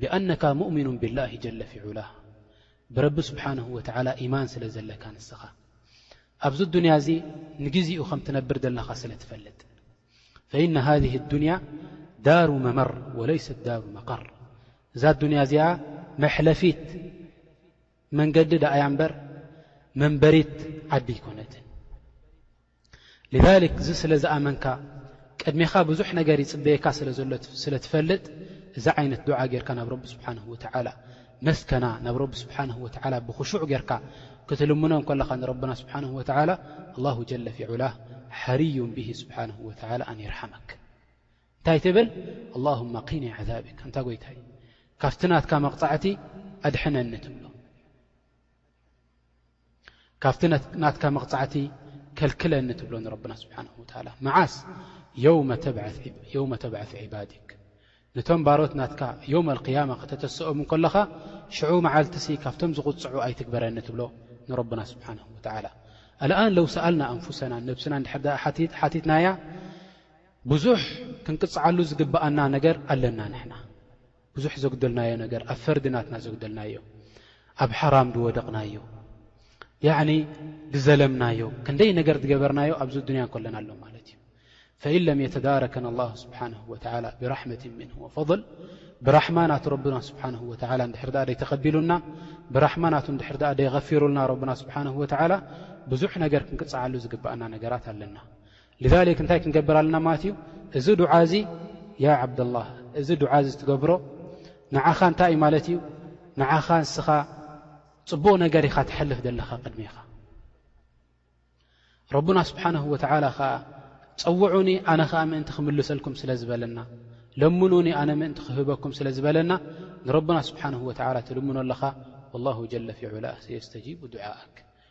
ቢኣነካ ሙእሚኑን ቢላሂ ጀለ ፊ ዑላህ ብረቢ ስብሓነሁ ወተዓላ ኢማን ስለ ዘለካ ንስኻ ኣብዚ ኣዱንያ እዚ ንግዜኡ ከም ትነብር ዘለኻ ስለ ትፈልጥ ፈኢነ ሃዚህ ኣዱንያ ዳሩ መመር ወለይሰት ዳሩ መቀር እዛ ኣዱንያ እዚኣ መሕለፊት መንገዲ ደኣያ እምበር መንበሪት ዓዲ ኣይኮነትን لذلك እዚ ስለ ዝኣመንካ ቅድሜኻ ብዙሕ ነገር ይጽበየካ ስለ ዘሎ ስለ ትፈልጥ እዚ ዓይነት ዱዓ ጌርካ ናብ ረቢ ስብሓንሁ ወተዓላ መስከና ናብ ረቢ ስብሓንሁ ወተዓላ ብክሹዕ ጌርካ ክትልምኖ እንከለኻ ንረብና ስብሓንሁ ወተዓላ ኣላሁ ጀለ ፊ ዑላ ሓርዩን ብሂ ስብሓንሁ ወተዓላ ኣን የርሓመክ እንታይ ትብል ኣላሁማ ቂኒ ዓዛቢክ ኣንታ ጎይታይ ካብቲ ናትካ መቕጻዕቲ ኣድሕነኒ ትብሎ ካብቲ ናትካ መቕጻዕቲ ከልክለኒ ትብሎ ንረብና ስብሓንሁ ወተዓላ መዓስ የውመ ተብዐፍ ዒባዲክ ነቶም ባሮት ናትካ ዮም ኣልቅያማ ከተተስኦም እንከለኻ ሽዑ መዓልቲሲ ካብቶም ዝቝጽዑ ኣይትግበረኒ ትብሎ ንረብና ስብሓንሁ ወተዓላ ኣልኣን ለው ሰኣልና ኣንፉሰና ነብስና እንድሕር ደኣ ሓቲትናያ ብዙሕ ክንቅጽዓሉ ዝግብኣና ነገር ኣለና ንሕና ብዙሕ ዘጉደልናዮ ነገር ኣብ ፈርዲ ናትና ዘጉደልናዮ ኣብ ሓራም ዝወደቕናዮ ያዕኒ ዝዘለምናዮ ክንደይ ነገር ዝገበርናዮ ኣብዚ ዱንያ ከለና ኣሎ ማለት እዩ ፈኢን ለም የተዳረከና ኣላሁ ስብሓንሁ ወተላ ብራሕመት ምንሁ ወፈضል ብራሕማ ናቱ ረብና ስብሓንሁ ወተላ እንድሕር ድኣ ደይተቐቢሉና ብራሕማ ናቱ እንድሕር ድኣ ደይቐፊሩልና ረብና ስብሓንሁ ወተዓላ ብዙሕ ነገር ክንቅፅዓሉ ዝግብኣና ነገራት ኣለና لذلك እንታይ ክንገብር ኣለና ማለት እዩ እዚ ዱዓ እዚ ያ ዓብደላህ እዚ ዱዓ እዚ ትገብሮ ንዓኻ እንታይ እዩ ማለት እዩ ንዓኻ ንስኻ ፅቡቕ ነገር ኢኻ ተሕልፍ ዘለኻ ቅድሚ ኢኻ ረቡና ስብሓንሁ ወተዓላ ኸዓ ፀውዑኒ ኣነ ኸዓ ምእንቲ ክምልሰልኩም ስለ ዝበለና ለምኑኒ ኣነ ምእንቲ ክህበኩም ስለ ዝበለና ንረቡና ስብሓንሁ ወተዓላ ትልምኖ ኣለኻ ወላሁ ጀለ ፊዑላ ሰየስተጂቡ ዱዓእክ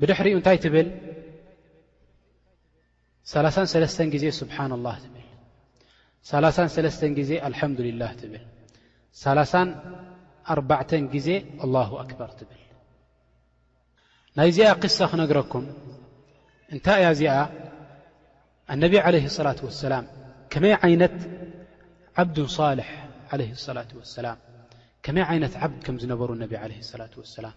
ብድሕሪኡ እንታይ ትብል ሰላሳን ሰለስተን ግዜ ስብሓና ላህ ትብል ሰላሳን ሰለስተን ግዜ ኣልሓምዱልላህ ትብል ሰላሳን ኣርባዕተን ግዜ ኣላሁ ኣክበር ትብል ናይ እዚኣ ክሳ ክነግረኩም እንታይ እያ እዚኣ ኣነቢ ዓለይ ሰላት ወሰላም ከመይ ዓይነት ዓብዱን ሳልሕ ዓለ ሰላት ወሰላም ከመይ ዓይነት ዓብድ ከም ዝነበሩ ነቢ ዓለ ሰላት ወሰላም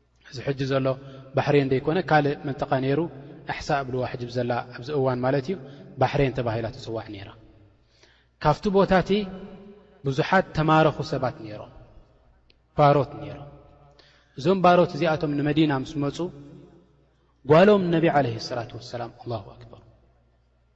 እዚ ሕጂ ዘሎ ባሕሬን ዘይኮነ ካልእ መንጠቃ ነይሩ ኣሕሳእ ይብልዋ ሕጂ ብዘላ ኣብዚ እዋን ማለት እዩ ባሕሬን ተባሂላ ትጽዋዕ ነይራ ካብቲ ቦታ እቲ ብዙሓት ተማረኹ ሰባት ነይሮም ባሮት ነይሮም እዞም ባሮት እዚኣቶም ንመዲና ምስ መጹ ጓሎም ነቢ ዓለህ ሰላት ወሰላም ኣላሁ ኣክበር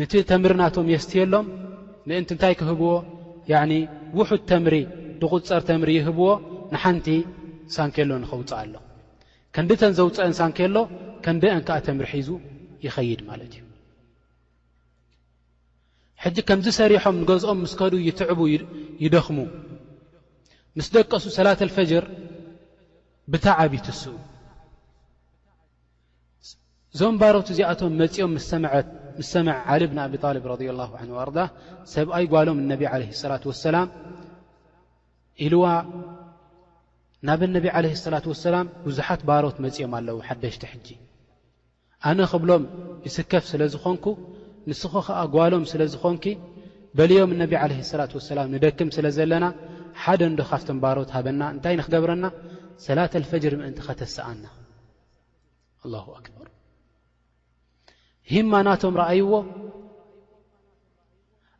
ንቲ ተምሪ ናቶም የስትየሎም ምእንቲ እንታይ ክህብዎ ያኒ ውሑድ ተምሪ ድቝጸር ተምሪ ይህብዎ ንሓንቲ ሳንኬሎ ንኸውጽኣሎ ከንዲተን ዘውጽአን ሳንኬሎ ከንዲአን ከኣ ተምሪ ሒዙ ይኸይድ ማለት እዩ ሕጂ ከምዚ ሰሪሖም ንገዝኦም ምስ ከዱ ይትዕቡ ይደኽሙ ምስ ደቀሱ ሰላተልፈጅር ብታዓብ ይትስኡ እዞም ባሮት እዚኣቶም መጺኦም ምስ ሰምዐት ምስ ሰምዐ ዓሊ ብን ኣቢ ጣልብ ረድዩ ላሁ ዓንሁ ኣርዳህ ሰብኣይ ጓሎም እነቢ ዓለይሂ ሰላት ወሰላም ኢልዋ ናብ እነቢ ዓለይሂ ሰላት ወሰላም ብዙሓት ባሮት መጺኦም ኣለዉ ሓደሽቲ ሕጂ ኣነ ክብሎም ይስከፍ ስለ ዝኾንኩ ንስኹ ኸዓ ጓሎም ስለ ዝኾንኪ በልዮም እነቢ ዓለይሂ ሰላት ወሰላም ንደክም ስለ ዘለና ሓደ እንዶ ካብቶም ባሮት ሃበና እንታይ ንክገብረና ሰላት ኣልፈጅር ምእንቲ ኸተሰኣና ኣላሁ ኣክበር ሂማ ናቶም ረኣይዎ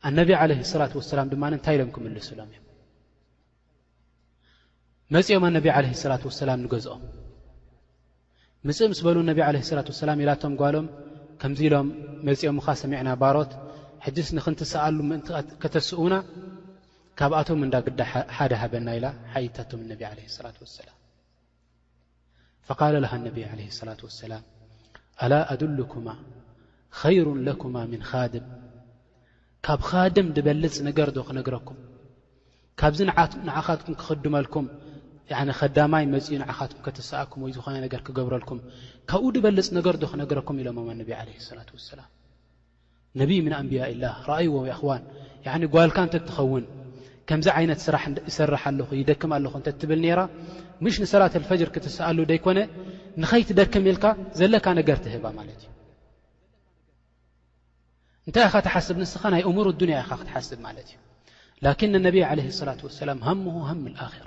ኣነቢ ዓለ ሰላት ወሰላም ድማ እንታይ ኢሎም ክምልሱሎም እዮም መፂኦም ኣነቢ ዓለ ሰላት ወሰላም ንገዝኦም ምፅእ ምስ በሉ እነቢ ዓለ ሰላት ወሰላም ኢላቶም ጓሎም ከምዚ ኢሎም መፂኦም ምኻ ሰሚዕና ባሮት ሕጅስ ንክንትሰኣሉ ምእንቲ ከተስኡና ካብኣቶም እንዳ ግዳ ሓደ ሃበና ኢላ ሓይታቶም እነቢ ዓለ ሰላት ወሰላም ፈቃለ ለሃ ነብይ ዓለ ሰላት ወሰላም ኣላ ኣድሉኩማ ኸይሩ ለኩማ ምን ኻድም ካብ ኻድም ድበልፅ ነገር ዶ ክነግረኩም ካብዚ ንዓኻትኩም ክኽድመልኩም ኸዳማይ መፅኡ ንዓኻትኩም ከተሰኣኩም ወይ ዝኾነ ነገር ክገብረልኩም ካብኡ ድበልፅ ነገር ዶ ክነግረኩም ኢሎሞም ኣነብይ ዓለ ሰላት ወሰላም ነብይ ምን ኣንብያኢላህ ረኣይዎ የኣኽዋን ያኒ ጓልካ እንተትኸውን ከምዚ ዓይነት ስራሕ ይሰርሕ ኣለኹ ይደክም ኣለኹ እንተትብል ነይራ ምሽ ንሰላት ልፈጅር ክትስኣሉ ደይኮነ ንኸይትደክም ኢልካ ዘለካ ነገር ትህባ ማለት እዩ እንታይ ኢኻ ትሓስብ ንስኻ ናይ እሙር ዱንያ ኢኻ ክትሓስብ ማለት እዩ ላኪን ነቢይ ዓለህ ሰላት ወሰላም ሃምሁ ሃም ኣራ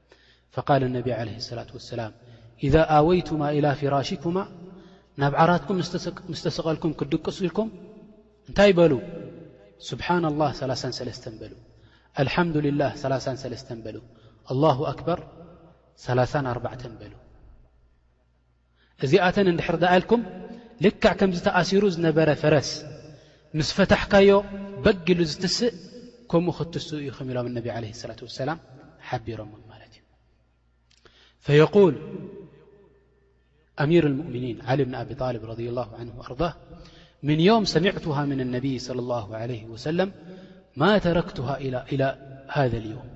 ፈቃለ ነቢ ዓለ ሰላት ወሰላም ኢዛ ኣወይቱማ ኢላ ፊራሽኩማ ናብ ዓራትኩም ምስ ተሰቐልኩም ክትድቅሱ ኢልኩም እንታይ በሉ ስብሓና ላህ ሰላሳን ሰለስተን በሉ ኣልሓምዱ ልላህ ሰላሳን ሰለስተን በሉ ኣላሁ ኣክበር ሰላሳን ኣርባዕተን በሉ እዚኣተን እንድሕር ደኣ ኢልኩም ልክዕ ከምዚ ተኣሲሩ ዝነበረ ፈረስ ምስ ፈታሕካዮ በግ ኢሉ ዝትስእ ከምኡ ክትትስኡ ኢኹም ኢሎም እነቢ ዓለይሂ ሰላት ወሰላም ሓቢሮሞም ማለት እዩ ፈየቁል ኣሚር ልሙእምኒን ዓሊ ብን ኣቢ ጣልብ ረድ ላሁ ዓንሁ ኣርዳ ምን ዮም ሰሚዕቱሃ ምን ኣነቢይ ለ ላሁ ዓለይህ ወሰለም ማ ተረክቱሃ ኢላ ሃዘ ልዮም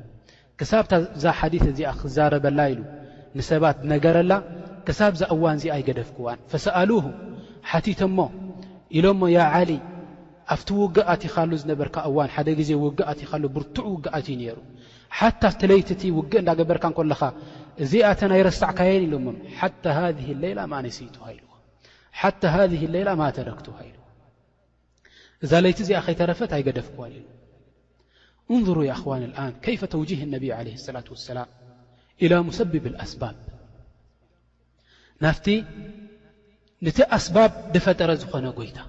ክሳብ እዛ ሓዲት እዚኣ ክዛረበላ ኢሉ ንሰባት ነገረላ ክሳብ እዛ እዋን እዚኣ ኣይገደፍክዋን ፈሰኣሉሁ ሓቲቶሞ ኢሎሞ ያ ዓሊ ኣብቲ ውግእ ኣቲኻሉ ዝነበርካ እዋን ሓደ ግዜ ውግእ ኣቲኻሉ ብርቱዕ ውግእ ኣትዩ ነይሩ ሓታ ኣብቲ ለይቲ እቲ ውግእ እንዳገበርካ እንኮለኻ እዚኣተን ኣይረሳዕካየን ኢሎሞ ሓታ ሃዚህ ለይላ ማነሲቱሃ ኢልዎ ሓታ ሃዚህ ለይላ ማተረክቱሃ ኢልዎ እዛ ለይቲ እዚኣ ከይተረፈት ኣይገደፍክዋን ኢሉ እንظሩ የኣኽዋን ኣልኣን ከይፈ ተውጂህ ነቢይ ዓለ ሰላት ወሰላም ኢላ ሙሰብብ ኣስባብ ናፍቲ ነቲ ኣስባብ ድፈጠረ ዝኾነ ጎይታ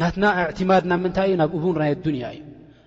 ናትና እዕትማድ ናብ ምንታይ እዩ ናብ እቡን ናይ ኣዱንያ እዩ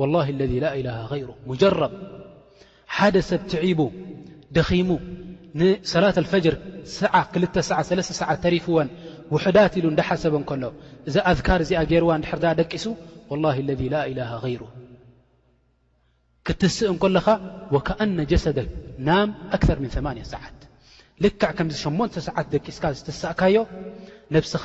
ወላሂ ኣለዚ ላኢላሃ ገይሩ ሙጀረብ ሓደ ሰብ ትዒቡ ደኺሙ ንሰላት ኣልፈጅር ሰዓ ክልተ ሰዓ ሰለስተ ሰዓ ተሪፍወን ውሑዳት ኢሉ እንዳሓሰበ እንከሎ እዚ ኣዝካር እዚኣ ገይርዋ እንድሕር ዳኣ ደቂሱ ወላሂ ኣለዚ ላኢላሃ ገይሩ ክትስእ እንከለኻ ወከኣነ ጀሰደ ናም ኣክር ምን ሰማንያ ሰዓት ልክዕ ከምዚ ሸሞንተ ሰዓት ደቂስካ ዝተሳእካዮ ነብስኻ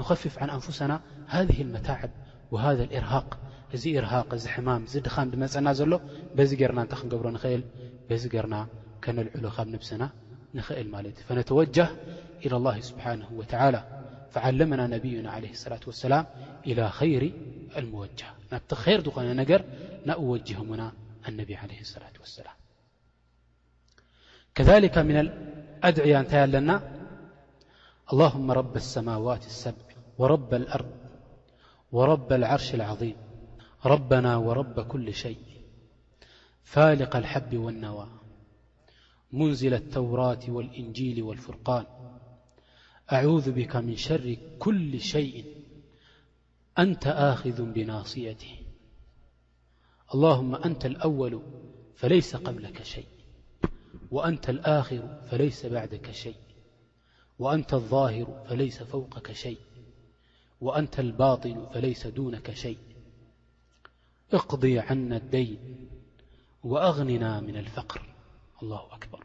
ንኸፍፍ ዓን ኣንፉሰና ሃዝሂ ኣልመታዕብ ወሃዛ ኣልእርሃቅ እዚ ኢርሃቅ እዚ ሕማም እዚ ድኻም ድመጸና ዘሎ በዚ ጌርና እንታይ ክንገብሮ ንኽእል በዚ ገርና ከነልዕሎ ካብ ነብስና ንኽእል ማለት እዩ ፈነተወጃህ ኢለላህ ስብሓነሁ ወተዓላ ፈዓለመና ነብዩና ዓለይሂ ሰላቱ ወሰላም ኢላ ኸይሪ ኣልሙወጃህ ናብቲ ኸይር ዝኾነ ነገር ናብኡ ወጂሆሙና ኣነቢ ዓለይሂ ሰላቱ ወሰላም። كذلك من الأدعية نتلنا اللهم رب السماوات السب ورب الأرض ورب العرش العظيم ربنا ورب كل شيء فالق الحب والنوا منزل التورات والإنجيل والفرقان أعوذ بك من شر كل شيء أنت آخذ بناصيته اللهم أنت الأول فليس قبلك شيء وأنت الآخر فليس بعدك شيء وأنت الظاهر فليس فوقك شيء وأنت الباطل فليس دونك شيء اقضي عنا الدين وأغننا من الفقر الله أكبر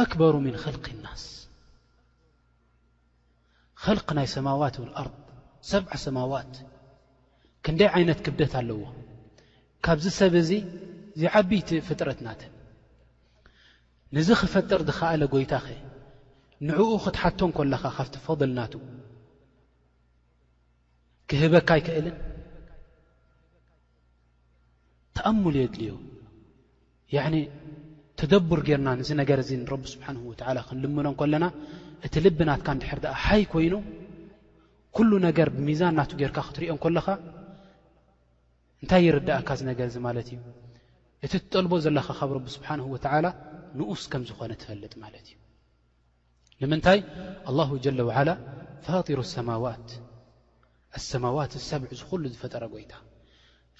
ኣክበሩ ምን ኸልቅ ናስ ኸልቅ ናይ ሰማዋት ወልኣርድ ሰብዓ ሰማዋት ክንደይ ዓይነት ክብደት ኣለዎ ካብዚ ሰብ እዚ ዝዓቢይቲ ፍጥረት ናተን ንዚ ኽፈጥር ዝኸኣለ ጐይታኸ ንዕኡ ኽትሓቶ እንኮለኻ ካብቲ ፈضል ናቱ ክህበካ ኣይክእልን ተኣሙል የድልዮ ያዕኒ ተደቡር ጌርና ንዚ ነገር እዚ ንረቢ ስብሓን ወትዓላ ክንልምኖ ከለና እቲ ልቢ ናትካ ንድሕር ድኣ ሓይ ኮይኑ ኩሉ ነገር ብሚዛን ናቱ ጌርካ ክትሪኦ ከለኻ እንታይ ይርድእካ እዚ ነገር እዚ ማለት እዩ እቲ ትጠልቦ ዘለካ ካብ ረቢ ስብሓን ወትዓላ ንኡስ ከም ዝኾነ ትፈልጥ ማለት እዩ ንምንታይ ኣላሁ ጀለ ወዓላ ፋጢሩ ሰማዋት ኣሰማዋት ሰብዕ ዝኹሉ ዝፈጠረ ጎይታ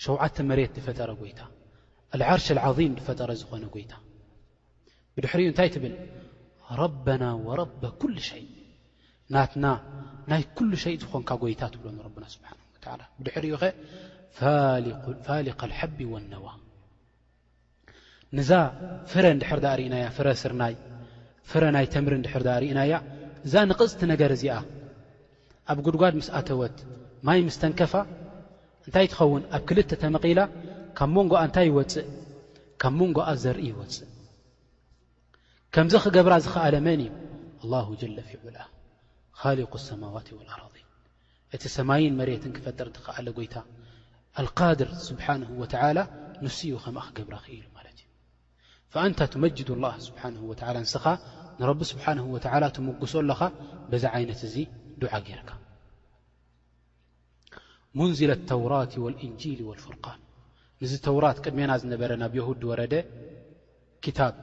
ሸውዓተ መሬት ዝፈጠረ ጎይታ ኣልዓርሽ ዓዚም ዝፈጠረ ዝኾነ ጎይታ ብድሕሪኡ እንታይ ትብል ረበና ወረበ ኩሉ ሸይ ናትና ናይ ኩሉ ሸይ ዝኾንካ ጎይታ ትብሎ ንረብና ስብሓን ወተላ ብድሕሪኡ ኸ ፋሊቀ ልሓቢ ወነዋ ንዛ ፍረ እንድሕር ደኣ ርኢናያ፣ ፍረ ስርናይ፣ ፍረ ናይ ተምሪ እንድሕር ደኣ ርኢናያ፣ እዛ ንቕጽቲ ነገር እዚኣ ኣብ ጉድጓድ ምስ ኣተወት፣ ማይ ምስ ተንከፋ፣ እንታይ ትኸውን? ኣብ ክልተ ተመቒላ ካብ መንጎኣ እንታይ ይወጽእ? ካብ መንጎኣ ዘርኢ ይወጽእ። ከምዚ ክገብራ ዝኸኣለ መን እዩ? ኣላሁ ጀለ ፊዑላ ኻሊቁ ሰማዋቲ ወልኣራዲን። እቲ ሰማይን መሬትን ክፈጥር ድኸኣለ ጎይታ ኣልቃድር ስብሓንሁ ወተዓላ ንሱ እዩ ከምኣ ክገብራ ክኢሉ ማለት እዩ ፈኣንታ ትመጅዱ ላህ ስብሓንሁ ወተዓላ ንስኻ ንረቢ ስብሓንሁ ወተዓላ ትምጉሶ ኣለኻ በዚ ዓይነት እዚ ዱዓ ጌርካ ሙንዝለ ተውራት ወልእንጂል ወልፍርቃን ንዚ ተውራት ቅድሜና ዝነበረ ናብ የሁድ ወረደ ኪታብ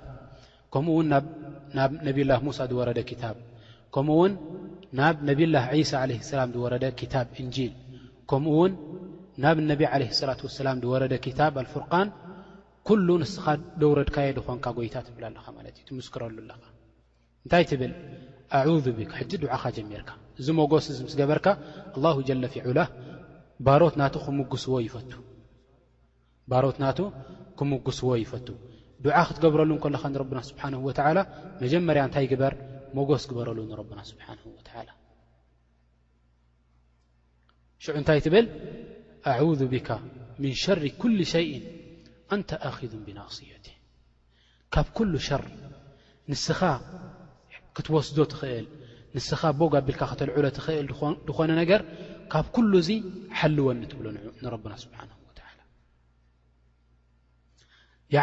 ከምኡ ውን ናብ ነብዩላህ ሙሳ ዝወረደ ኪታብ ከምኡ ውን ናብ ነብዩላህ ዒሳ ዓለይሂ ሰላም ዝወረደ ኪታብ እንጂል ከምኡ ውን ናብ ነቢ ዓለይሂ ሰላት ወሰላም ዝወረደ ኪታብ ኣልፉርቃን ኩሉ ንስኻ ዘውረድካዮ ዝኾንካ ጎይታ ትብል ኣለኻ ማለት እዩ ትምስክረሉ ኣለኻ እንታይ ትብል ኣዑዙ ቢካ ሕጂ ዱዓኻ ጀሚርካ እዚ ሞጎስ እዚ ምስ ገበርካ ኣላሁ ጀለ ፊዑላ ባሮት ናቱ ክምጉስዎ ይፈቱ ባሮት ናቱ ክሙጉስዎ ይፈቱ ዱዓ ክትገብረሉ እንከለኻ ንረብና ስብሓንሁ ወተዓላ መጀመርያ እንታይ ግበር ሞጎስ ግበረሉ ንረብና ስብሓንሁ ወተዓላ ሽዑ እንታይ ትብል ኣዑዙ ብካ ምን ሸሪ ኩል ሸይን ኣንተ ኣኪዙ ብናስየቲ ካብ ኩሉ ሸር ንስኻ ክትወስዶ ትኽእል ንስኻ ቦግ ኣቢልካ ከተልዕሎ ትኽእል ድኾነ ነገር ካብ ኩሉ እዙይ ሓልወኒ ትብሎ ንረብና ስብሓን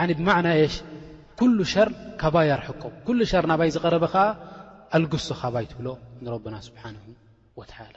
ን ብማዕና የሽ ኩሉ ሸር ካባይ ኣርሕቆ ኩሉ ሸር ናባይ ዝቐረበ ኸዓ ኣልግሶ ካባይ ትብሎ ንረብና ስብሓንሁ ወተላ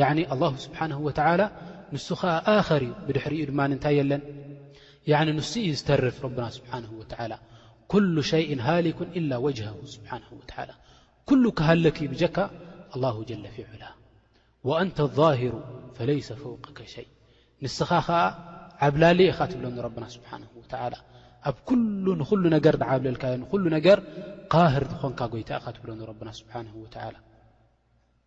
ያኒ ኣላሁ ስብሓነሁ ወተዓላ ንሱ ኸኣ ኣኸር እዩ ብድሕሪኡ ድማ እንታይ የለን ያኒ ንሱ እዩ ዝተርፍ ረብና ስብሓነሁ ወተዓላ ኩሉ ሸይእን ሃሊኩን ኢላ ወጅሀሁ ስብሓነሁ ወተዓላ ኩሉ ክሃልክ እዩ ብጀካ ኣላሁ ጀለ ፊ ዑላ ወአንተ ዛሂሩ ፈለይሰ ፈውቀከ ሸይ ንስኻ ኸኣ ዓብላሊ ኢኻ ትብሎ ንረብና ስብሓነሁ ወተዓላ ኣብ ኩሉ ንኹሉ ነገር ዝዓብለልካዮ ንኹሉ ነገር ቃህር ዝኾንካ ጎይታ ኢኻ ትብሎ ንረብና ስብሓነሁ ወተዓላ